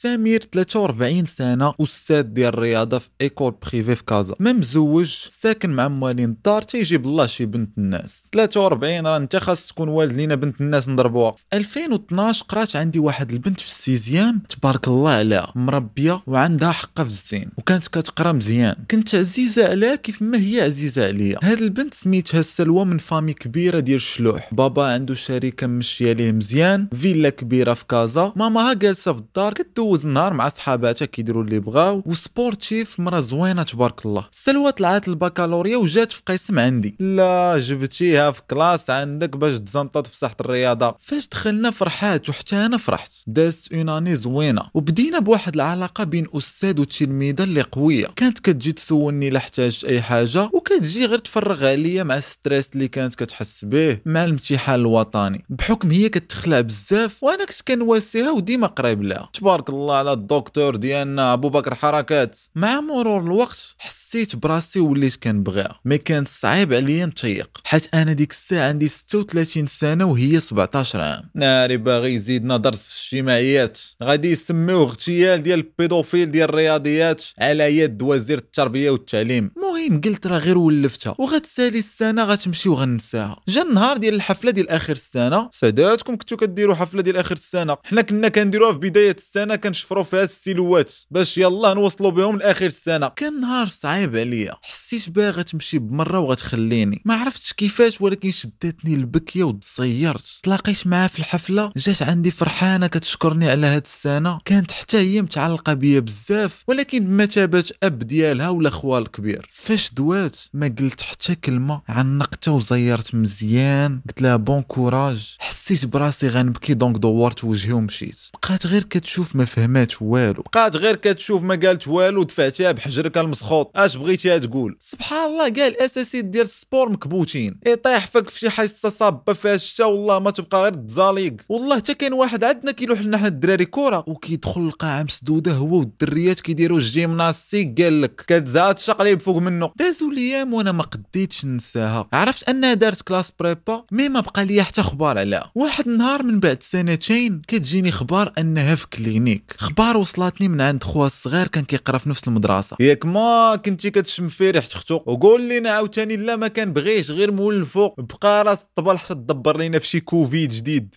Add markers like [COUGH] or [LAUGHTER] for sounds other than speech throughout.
سمير 43 سنة أستاذ ديال الرياضة في école privée في كازا. ما مزوج ساكن مع موالين الدار تيجيب الله شي بنت الناس. 43 راه انت خاص تكون والد لينا بنت الناس نضربوها. في 2012 قرات عندي واحد البنت في ال sixième تبارك الله عليها مربية وعندها حقه في الزين وكانت كتقرا مزيان. كنت عزيزة عليها كيف ما هي عزيزة عليا. هاد البنت سميتها سلوى من famille كبيرة ديال الشلوح بابا عنده شركة مشية ليه مزيان فيلا كبيرة في كازا. ماماها جالسة في الدار كدوز النهار مع صحاباتها كيديروا اللي بغاو و sportive مرا زوينة تبارك الله. سلوى طلعت البكالوريا وجات في قسم عندي. لا جبتيها في classe عندك باش تزنطط في ساحة الرياضة. فاش دخلنا فرحات وحتى أنا فرحت. دازت une année زوينة. وبدينا بواحد العلاقة بين أستاذ وتلميذة اللي قوية. كانت كتجي تسولني الا احتاجت أي حاجة وكتجي غير تفرغ عليا مع ال stress اللي كانت كتحس به مع الامتحان الوطني. بحكم هي كتخلع بزاف وأنا كنت كنواسيها وديما قريب لها. تبارك الله على الدكتور ديالنا أبو بكر حركات. مع مرور الوقت حسيت براسي وليت كنبغيها mais كان صعيب عليا نتيق حيت أنا ديك الساعة عندي 36 سنة وهي 17 عام. ناري باغي يزيدنا درس في الاجتماعيات. غادي يسميوه اغتيال ديال ال pédophile ديال الرياضيات على يد وزير التربية والتعليم. المهم قلت راه غير ولفتها. وغتسالي السنة غتمشي وغنساها. جا النهار ديال الحفلة ديال آخر السنة. ساداتكم كنتو كديروا حفلة ديال آخر السنة. حنا كنا كنديروها في بداية السنة كنشفروا فيها السيلوات باش يلا نوصلوا بهم لآخر السنة. كان نهار صعيب عليا. حسيت بها غتمشي بمرة وغتخليني ما عرفتش كيفاش ولكن شدتني البكية وتصيرت تلاقيت معها في الحفلة جات عندي فرحانة كتشكرني على هاد السنة. كانت حتى هي متعلقة بيا بزاف ولكن بمثابه أب ديالها ولا خوال الكبير. فاش دوات؟ ما قلت حتى كلمة. عنقتها وزيرت مزيان. قلت لها bon courage حسيت براسي غنبكي donc دورت وجهي ومشيت. بقات غير كتشوف ما فهمات والو. بقات غير كتشوف ما قالت والو دفعتيها بحجرك المسخوط. اش بغيتيها تقول؟ سبحان الله قال الاساسيات ديال ال sport مكبوتين. يطيح فيك في شي حصه صابة فيها الشتا والله ما تبقى غير تزاليق. والله حتى كاين واحد عندنا كيلوح لنا حنا الدراري كره وكيدخل القاعه مسدودة هو والدريات كيديروا ال gymnastique قال لك كتزاد تشقلب فوق منه. دازوا الأيام وأنا ما قديتش ننساها. عرفت انها دارت classe prépa؟ mais ما بقى ليا حتى خبار عليها. واحد النهار من بعد سنتين كتجيني خبار أنها في clinique. خبار وصلتني من عند خوها الصغير كان كيقرا في نفس المدرسة. ياك ما كنتي كتشم في ريحه اختو وقول لنا عاوتاني لا ما كنبغيش غير مولفو بقى راس الطبل حتى تدبر لينا في شي كوفيد جديد.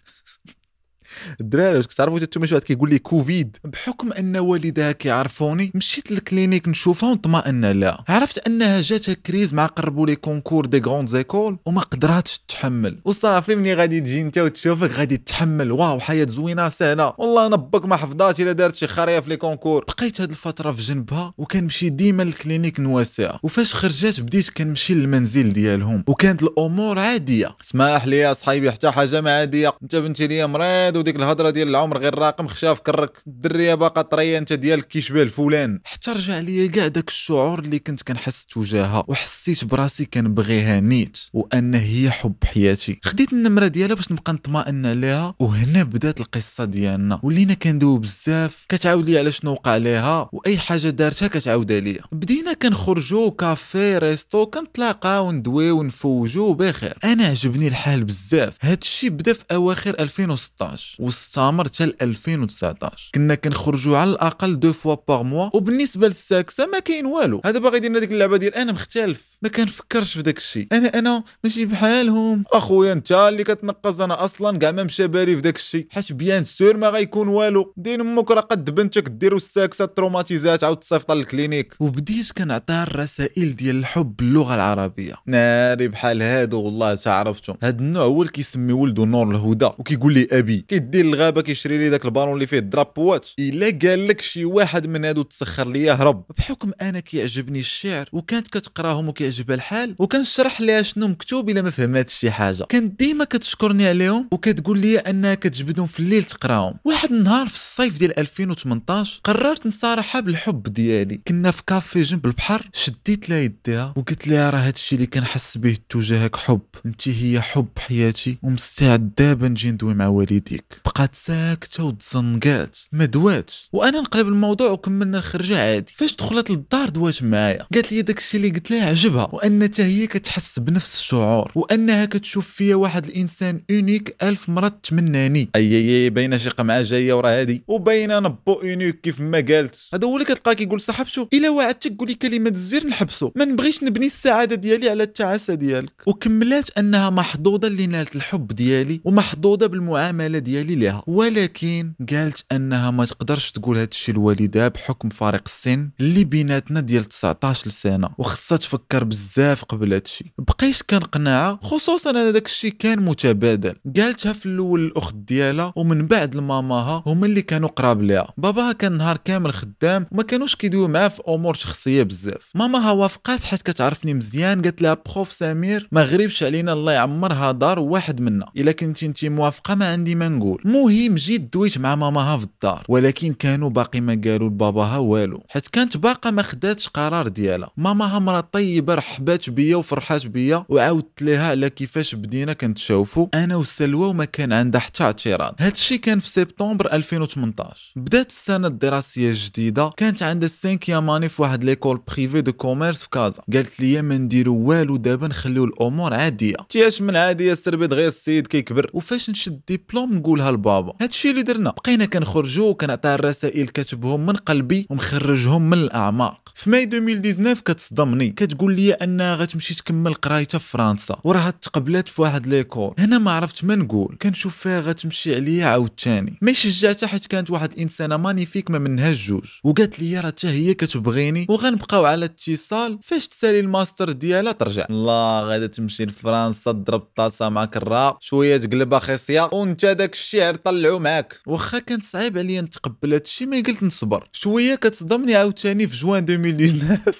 الدراري واش كتعرفوا أنتم شي واحد كيقول لي كوفيد. بحكم أن والدها كيعرفوني مشيت لل clinique نشوفها ونطمئن لها عرفت أنها جاتها crise مع قربوا les concours des grandes écoles وما قدراتش تحمل. وصافي ملي غادي تجي أنت وتشوفك. غادي تحمل. واو حياة زوينة سهلة. والله نبك ما حفظات إلا دارت شي خريه في les concours. بقيت هاد الفترة في جنبها وكنمشي ديما لل clinique نواسيها وفاش خرجت بديت كنمشي للمنزل ديالهم وكانت الأمور عادية. اسمح لي يا صاحبي حتى حاجة ما عادية. أنت بنتي ليا مريض وديك الهضرة ديال العمر غير راقم خشاف في كرك الدرية باقا طرية انت ديالك كيشبه الفلان حتى رجع ليا كاع داك الشعور اللي كنت كنحس تجاهها وحسيت براسي كنبغيها نيت وأن هي حب حياتي. خديت النمرة ديالها باش نبقى نطمئن عليها وهنا بدات القصة ديالنا. ولينا كندويو بزاف كتعاود لي على شنو وقع ليها وأي حاجة دارتها كتعاودها ليا. بدينا كنخرجوا café resto كنتلاقاو ندويو ونفوجو بخير. أنا عجبني الحال بزاف. هادشي بدا في أواخر 2016 واستمر حتى ل 2019 كنا كنخرجوا على الأقل deux fois par mois. وبالنسبة للساكسه ما كاين والو. هذا باغي يدير ديك اللعبة ديال أنا مختلف. ما كنفكرش في داك الشيء أنا أنا ماشي بحالهم. أخويا أنت اللي كتنقص أنا أصلا كاع ما مشى بالي في داك الشيء حيت bien sûr ما غيكون والو. دين أمك راه قد بنتك ديروا الساكسة تروماتيزات عاود تصيفط لل clinique. وبديت كنعطيها الرسائل ديال الحب باللغة العربية. ناري بحال هادو والله تعرفتهم. هاد النوع هو اللي كيسمي ولده نور الهدى وكيقول لي أبي. كيدير الغابه كيشري لي داك البالون اللي فيه الدرابوات إلا قال لك شي واحد من هادو تسخر ليا هرب. بحكم أنا كيعجبني الشعر وكانت كتقراهم وكيعجبها الحال وكنشرح ليها شنو مكتوب إلا ما فهماتش شي حاجة. كانت ديما كتشكرني عليهم وكتقول لي انها كتجبدهم في الليل تقراهم. واحد النهار في الصيف ديال 2018 قررت نصارحها بالحب ديالي. كنا في كافي جنب البحر شديت لها يديها وقلت لها راه هادشي اللي كنحس به تجاهك حب. انت هي حب حياتي ومستعد دابا نجي ندوي مع والديك. تضحك بقات ساكته وتزنقات ما دواتش. وأنا نقلب الموضوع وكملنا الخرجة عادي. فاش دخلت للدار دوات معايا. قالت لي داكشي اللي قلت لها عجبها. وأن حتى هي كتحس بنفس الشعور. وأنها كتشوف فيا واحد الإنسان unique ألف مرة تمناني. أي أي باينة شي قمعه جاية ورا هادي. وباينة نبو unique كيف ما قالت هذا هو اللي كتلقى كيقول صاحبتو إلا وعدتك قولي كلمة الزير نحبسو. ما نبغيش نبني السعادة ديالي على التعاسة ديالك. وكملات أنها محظوظة اللي نالت الحب ديالي. ومحظوظة بالمعاملة ديالي. لها ولكن قالت أنها ما تقدرش تقول هذا الشيء لوالدها بحكم فارق السن اللي بيناتنا ديال 19 سنه وخصها تفكر بزاف قبل هذا الشيء. بقيت كنقنعها خصوصا أن داك الشيء كان متبادل. قالتها في الأول الأخت ديالها ومن بعد لماماها هما اللي كانوا قراب ليها. باباها كان نهار كامل خدام وما كانوش كيدويو معاه في أمور شخصية بزاف. ماماها وافقات حيت كتعرفني مزيان قالت لها prof سمير ما غريبش علينا الله يعمرها دار واحد منا. إلا كنتي انت موافقة ما عندي ما نقول. مهم جيت دويت مع ماماها في الدار ولكن كانوا باقي ما قالوا لباباها والو. حيت كانت باقا ما خداتش قرار ديالها. ماماها مرا طيبة رحبات بيا وفرحات بيا وعاودت لها على كيفاش بدينا كنتشاوفوا أنا وسلوى وما كان عندها حتى اعتراض. هذا الشيء كان في سبتمبر 2018 بدات السنة الدراسية الجديدة كانت عندها 5ème année في واحد l'école privée de commerce في كازا. قالت لي ما نديرو والو دابا نخليو الأمور عادية. تياش من عادية السربيد غير السيد كيكبر. وفاش نشد ديبلوم نقولها لبابا هادشي اللي درنا. بقينا كنخرجوا وكنعطيها الرسائل كاتبهم من قلبي ومخرجهم من الأعماق. في ماي 2019 كتصدمني. كتقول لي أنها غتمشي تكمل قرايتها في فرنسا وراها تقبلات في واحد l'école. هنا ما عرفت ما نقول. كنشوف فيها غتمشي عليا عاوتاني. ما شجعتها حيت كانت واحد الانسانه magnifique ما منهاش جوج. وقالت لي راه حتى هي كتبغيني وغنبقاو على اتصال. فاش تسالي الماستر ديالها ترجع. الله غادا تمشي لفرنسا تضرب طاسة مع كرا شوية تقلبها خصيه وانت داك الشعر طلعو معاك. واخا كان صعيب عليا نتقبل هذا الشيء ما قلت نصبر. شوية كتصدمني عاوتاني في جوان 2019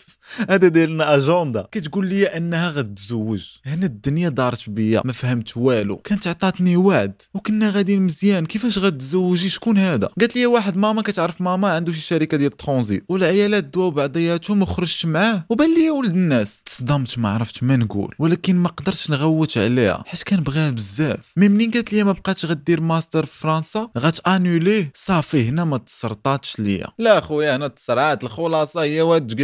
هذا داير لنا اجوندا كتقول لي أنها غتزوج. هنا الدنيا دارت بيا. ما فهمت والو. كانت عطاتني وعد. وكنا غاديين مزيان. كيفاش غتزوجي؟ شكون هذا؟ قالت لي واحد ماما كتعرف ماما عنده شي شركة ديال الترونزي والعيالات دواو بعضياتهم وخرجت معاه. وبان لي ولد الناس. تصدمت ما عرفت ما نقول. ولكن ما قدرتش نغوت عليها. حيت كنبغيها بزاف. mais منين قالت لي ما بقاتش غدير ماستر في فرنسا؟ غتانوليه صافي هنا ما تسرطاتش ليا. لا خويا هنا تسرعات. الخلاصة هي واد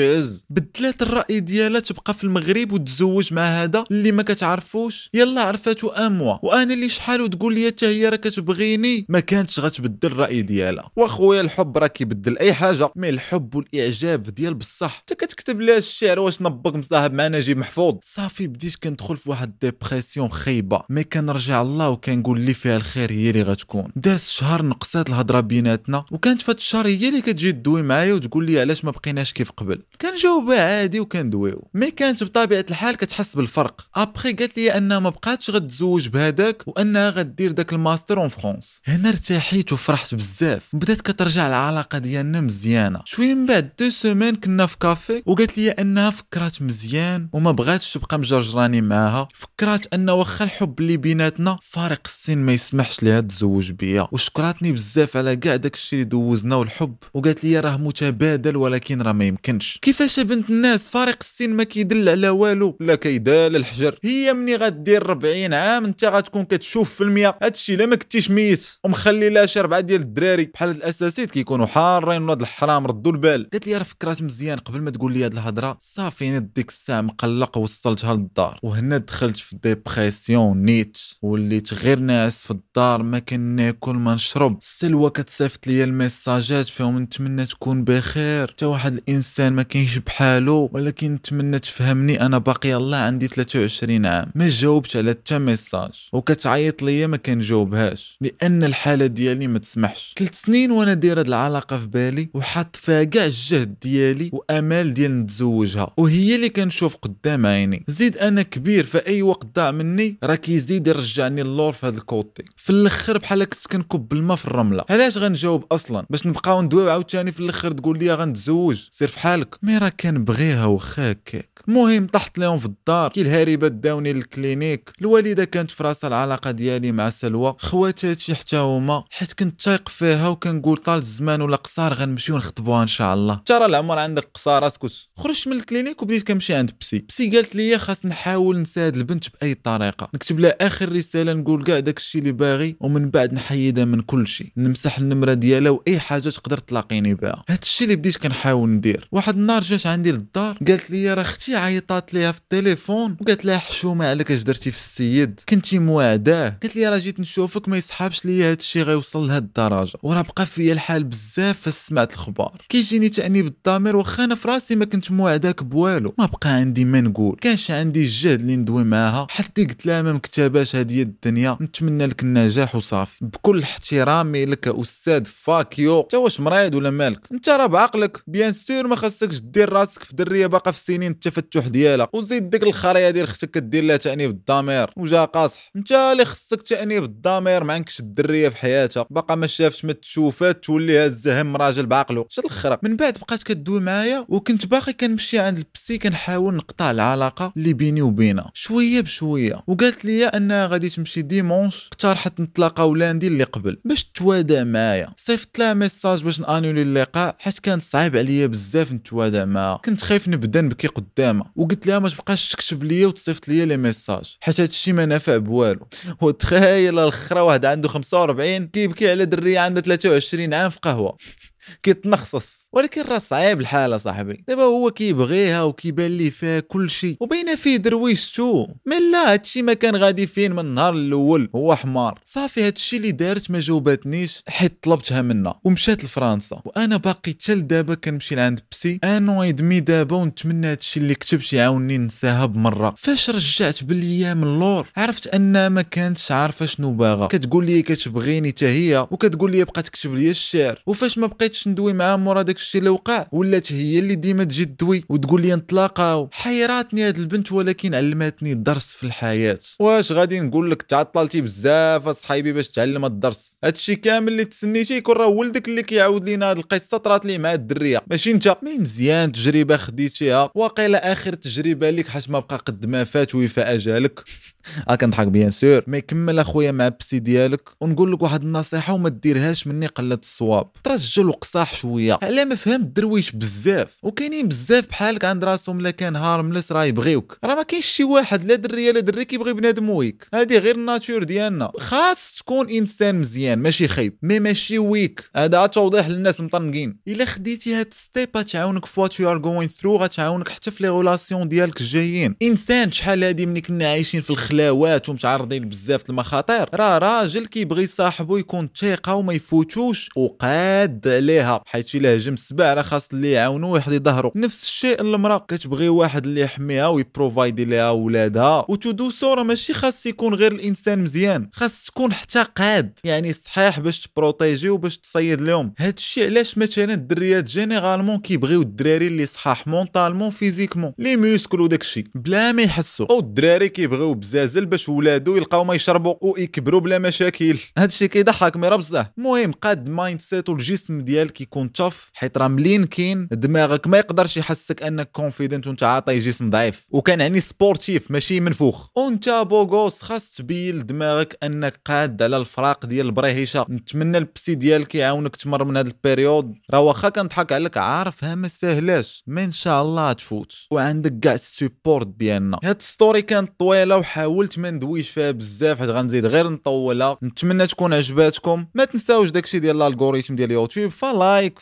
بدلات الرأي ديالها تبقى في المغرب وتزوج مع هذا اللي ما كتعرفوش. يلا عرفاتو أموا. وأنا اللي شحال وتقول لي حتى هي راه كتبغيني؟ ما كانتش غتبدل الرأي ديالها. وأخويا الحب راه كيبدل أي حاجة. mais الحب والإعجاب ديال بصح. أنت كتكتب لها الشعر واش نبك مصاحب مع نجيب محفوظ. صافي بديت كندخل في واحد dépression خايبة. mais كنرجع الله وكنقول اللي فيها الخير هي اللي غتكون. داز شهر نقصات الهضرة بيناتنا. وكانت فهاد الشهر هي اللي كتجي تدوي معايا وتقول لي علاش ما بقيناش كيف قبل. كنجاوبها عادي وكندويو mais كانت بطبيعة الحال كتحس بالفرق. ابخي قالت لي انها ما بقاتش غتزوج بهذاك وانها غدير داك الماستر en France هنا ارتاحيت وفرحت بزاف. بدات كترجع العلاقة ديالنا مزيانة. شوية من بعد deux semaines كنا في كافي وقالت لي أنها فكرات مزيان وما بغاتش تبقى مجرجراني معاها. فكرات أن واخا الحب اللي بيناتنا فارق السن ما يسمحش ليها تزوج بيا. وشكراتني بزاف على كاع داك الشيء اللي دوزنا والحب. وقالت لي راه متبادل ولكن راه ما يمكنش. كيفاش بنت الناس فارق السن ما كيدل على والو. لا كيدال الحجر. هي مني غدير 40 عام انت غتكون كتشوف في المية هادشي إلا ما كنتيش ميت. ومخلي لها شي اربعه ديال الدراري. بحال الاساسيت كيكونوا حارين ولاد الحرام ردوا البال. قالت لي راه فكرات مزيان. قبل ما تقول لي هاد الهضرة صافي أنا ديك الساعة مقلق وصلتها للدار. وهنا دخلت في dépression نيت. وليت غير ناعس في الدار ما كناكل ما نشرب. سلوى كتصيفط لي الميساجات فيهم نتمنى تكون بخير. حتى واحد الإنسان ما كاينش بحالو ولكن نتمنى تفهمني أنا باقي الله عندي 23 عام. ما جاوبت على حتى message. وكتعيط ليا ما كنجاوبهاش. لأن الحالة ديالي ما تسمحش. ثلاث سنين وأنا داير هاد العلاقة في بالي وحاط فيها كاع الجهد ديالي وأمال ديال نتزوجها. وهي اللي كنشوف قدام عيني. زيد أنا كبير في اي وقت ضاع مني راه كيزيد يرجعني اللور في هاد ال côté في الأخر بحال كنت كنكب الماء في الرملة. علاش غنجاوب أصلا؟ باش نبقاو ندويو عاوتاني في الأخر تقول لي غنتزوج. سير في حالك. mais راه كان كنبغيها واخا هكاك المهم طحت لهم في الدار. كي الهاربه داوني لل clinique. الوالدة كانت في راسها العلاقة ديالي مع سلوى. خواتاتي حتى هما. حيت كنت تايق فيها وكنقول طال الزمان ولا قصار غنمشيو نخطبوها إن شاء الله. ترى العمر عندك قصار اسكت. خرجت من ال clinique وبديت كنمشي عند psy. psy قالت لي خاص نحاول نساعد البنت بأي طريقة. نكتب لها آخر رسالة نقول كاع داكشي اللي باغي ومن بعد نحيدها من كل شيء. نمسح النمرة ديالها وأي حاجة تقدر تلاقيني بها. هادشي اللي بديت كنحاول ندير. واحد النهار جات عندي للدار. قالت لي راه أختي عيطات ليها في التليفون. وقالت لها حشومة عليك اش درتي في السيد؟ كنتي موعداه قالت لي راه جيت نشوفك ما يصحابش ليا هادشي غيوصل لهاد الدرجه وراه بقى فيا الحال بزاف فاش سمعت الخبار. كيجيني تأنيب الضمير واخا أنا في راسي ما كنت موعداك بوالو. ما بقى عندي ما نقول. كانش عندي الجهد اللي ندوي معاها. حتى قلت لها ما مكتباش هذه الدنيا. نتمنى لك النجاح وصافي. بكل احترامي لك أستاذ fuck you. انت واش مريض ولا مالك؟ أنت راه بعقلك. bien sûr ما خاصكش دير راسك. في درية باقا في سنين التفتح ديالها وزيد ديك الخريه ديال أختك كدير لها تأنيب الضمير وجا قاصح. انت اللي خصك تأنيب الضمير ما عندكش الدرية في حياتها. باقا ما شافتش ما تشوفات تولي هز هم راجل بعقله شد الخرا. من بعد بقات كدوي معايا وكنت باقي كنمشي عند ال psy كنحاول نقطع العلاقة اللي بيني وبينها. شوية بشوية. وقالت لي انها غادي تمشي dimanche اقترحت نتلاقاو lundi اللي قبل باش توادا معايا. صيفط لها message باش ن annuler اللقاء حيت كان صعيب عليا بزاف نتوادا معاها. خايف نبدا نبكي قدامها وقلت لها ما تبقاش تكتب ليا وتصيفط ليا les messages حيت هادشي ما نافع بوالو. [LAUGHS] وتخيل الأخرى واحد عنده 45 كيبكي على دريه عندها 23 عام في قهوة. [LAUGHS] كيتنخصص. ولكن راه صعيب الحال صاحبي. دابا هو كيبغيها وكيبان ليه فيها كل شيء. وباينه فيه درويشتو من لا هادشي ما كان غادي فين من النهار الأول. هو حمار. صافي هادشي اللي دارت ما جاوباتنيش. حيت طلبتها منها ومشات لفرنسا. وأنا باقي حتى دابا كنمشي لعند psy. an et demi دابا ونتمنى هادشي اللي كتبش يعاوني ننساها بمرة. فاش رجعت بالايام اللور عرفت انها ما كانتش عارفة شنو باغا. كتقول لي كتبغيني حتى هي. وكتقول لي بقى تكتب لي الشعر. وفاش ما بقيتش ندوي معاها مورا داك الشيء اللي وقع ولات هي اللي ديما تجي تدوي وتقول لي نتلاقاو حيراتني هاد البنت ولكن علمتني درس في الحياة. واش غادي نقول لك تعطلتي بزاف اصحابي باش تعلم الدرس؟ هادشي كامل اللي تسنيتي يكون راه ولدك اللي كيعاود لينا هاد القصة طرات لي مع الدرية. ماشي انت؟ mais مزيان تجربة خديتيها. واقيلا آخر تجربة ليك حاش ما بقى قد ما فات ويفاء اجالك [LAUGHS] آه كنضحك bien sûr. ما يكمل أخويا مع psy ديالك ونقول لك واحد النصيحة وما ديرهاش مني قلة الصواب. ترجل وقصاح شوية. على ما فهم الدرويش بزاف وكاينين بزاف بحالك عند راسهم لا كان harmless راه يبغيوك. راه ما كاينش شي واحد لا دريه لا دري كيبغي بنادم weak. هذه غير ال nature ديالنا. خاص تكون إنسان مزيان ماشي خايب mais ماشي weak. هذا توضيح للناس المطنقين إلا خديتي هاد step غتعاونك في you are going through غتعاونك حتى في les relations ديالك الجايين. إنسان شحال هادي ملي كنا عايشين في الخلاوات ومتعرضين بزاف المخاطر راه راجل كيبغي صاحبو يكون ثقه وما يفوتوش وقاد عليها. حيت إلا هجم السبع راه خاص اللي يعاونو ويحد يظهرو. نفس الشيء المرأة كتبغي واحد اللي يحميها وي provide ي ليها ولادها. وتودو صوره ماشي خاص يكون غير الإنسان مزيان. خاص تكون حتى قاد. يعني صحيح باش ت protéger وباش تصيد لهم. هاد الشيء علاش مثلا الدريات généralement كيبغيو الدراري اللي صحاح mentalement physiquement. les muscles وداك الشيء. بلا ما يحسوا. أو الدراري كيبغيو بزازل باش ولادو يلقاو ما يشربوا ويكبروا بلا مشاكل. هاد الشيء كيضحك mais راه بصح المهم قاد mindset والجسم ديالك يكون tough حيت راه ملين كاين دماغك ما يقدرش يحسك أنك confident وأنت عاطي جسم ضعيف. وكان يعني sportif ماشي منفوخ. وأنت بوغوس خاص تبين لدماغك أنك قاد على الفراق ديال البريهيشه نتمنى ال psy ديالك يعاونك تمر من هذا ال période راه واخا كنضحك عليك عارفها ما ساهلاش mais إن شاء الله تفوت. وعندك كاع ال support ديالنا. هاد story كانت طويلة وحاولت ما ندويش فيها بزاف حيت غنزيد غير نطولها. نتمنى تكون عجباتكم. ما تنساوش داكشي ديال ال algorithm ديال يوتيوب ف like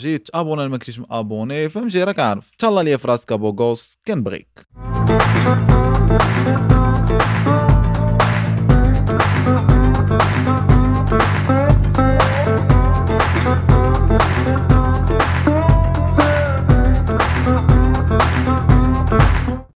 بارطاجي تابونا ما كنتيش أبوني فهمتي؟ راك عارف. تهلا ليا في راسك أبو غوس كنبغيك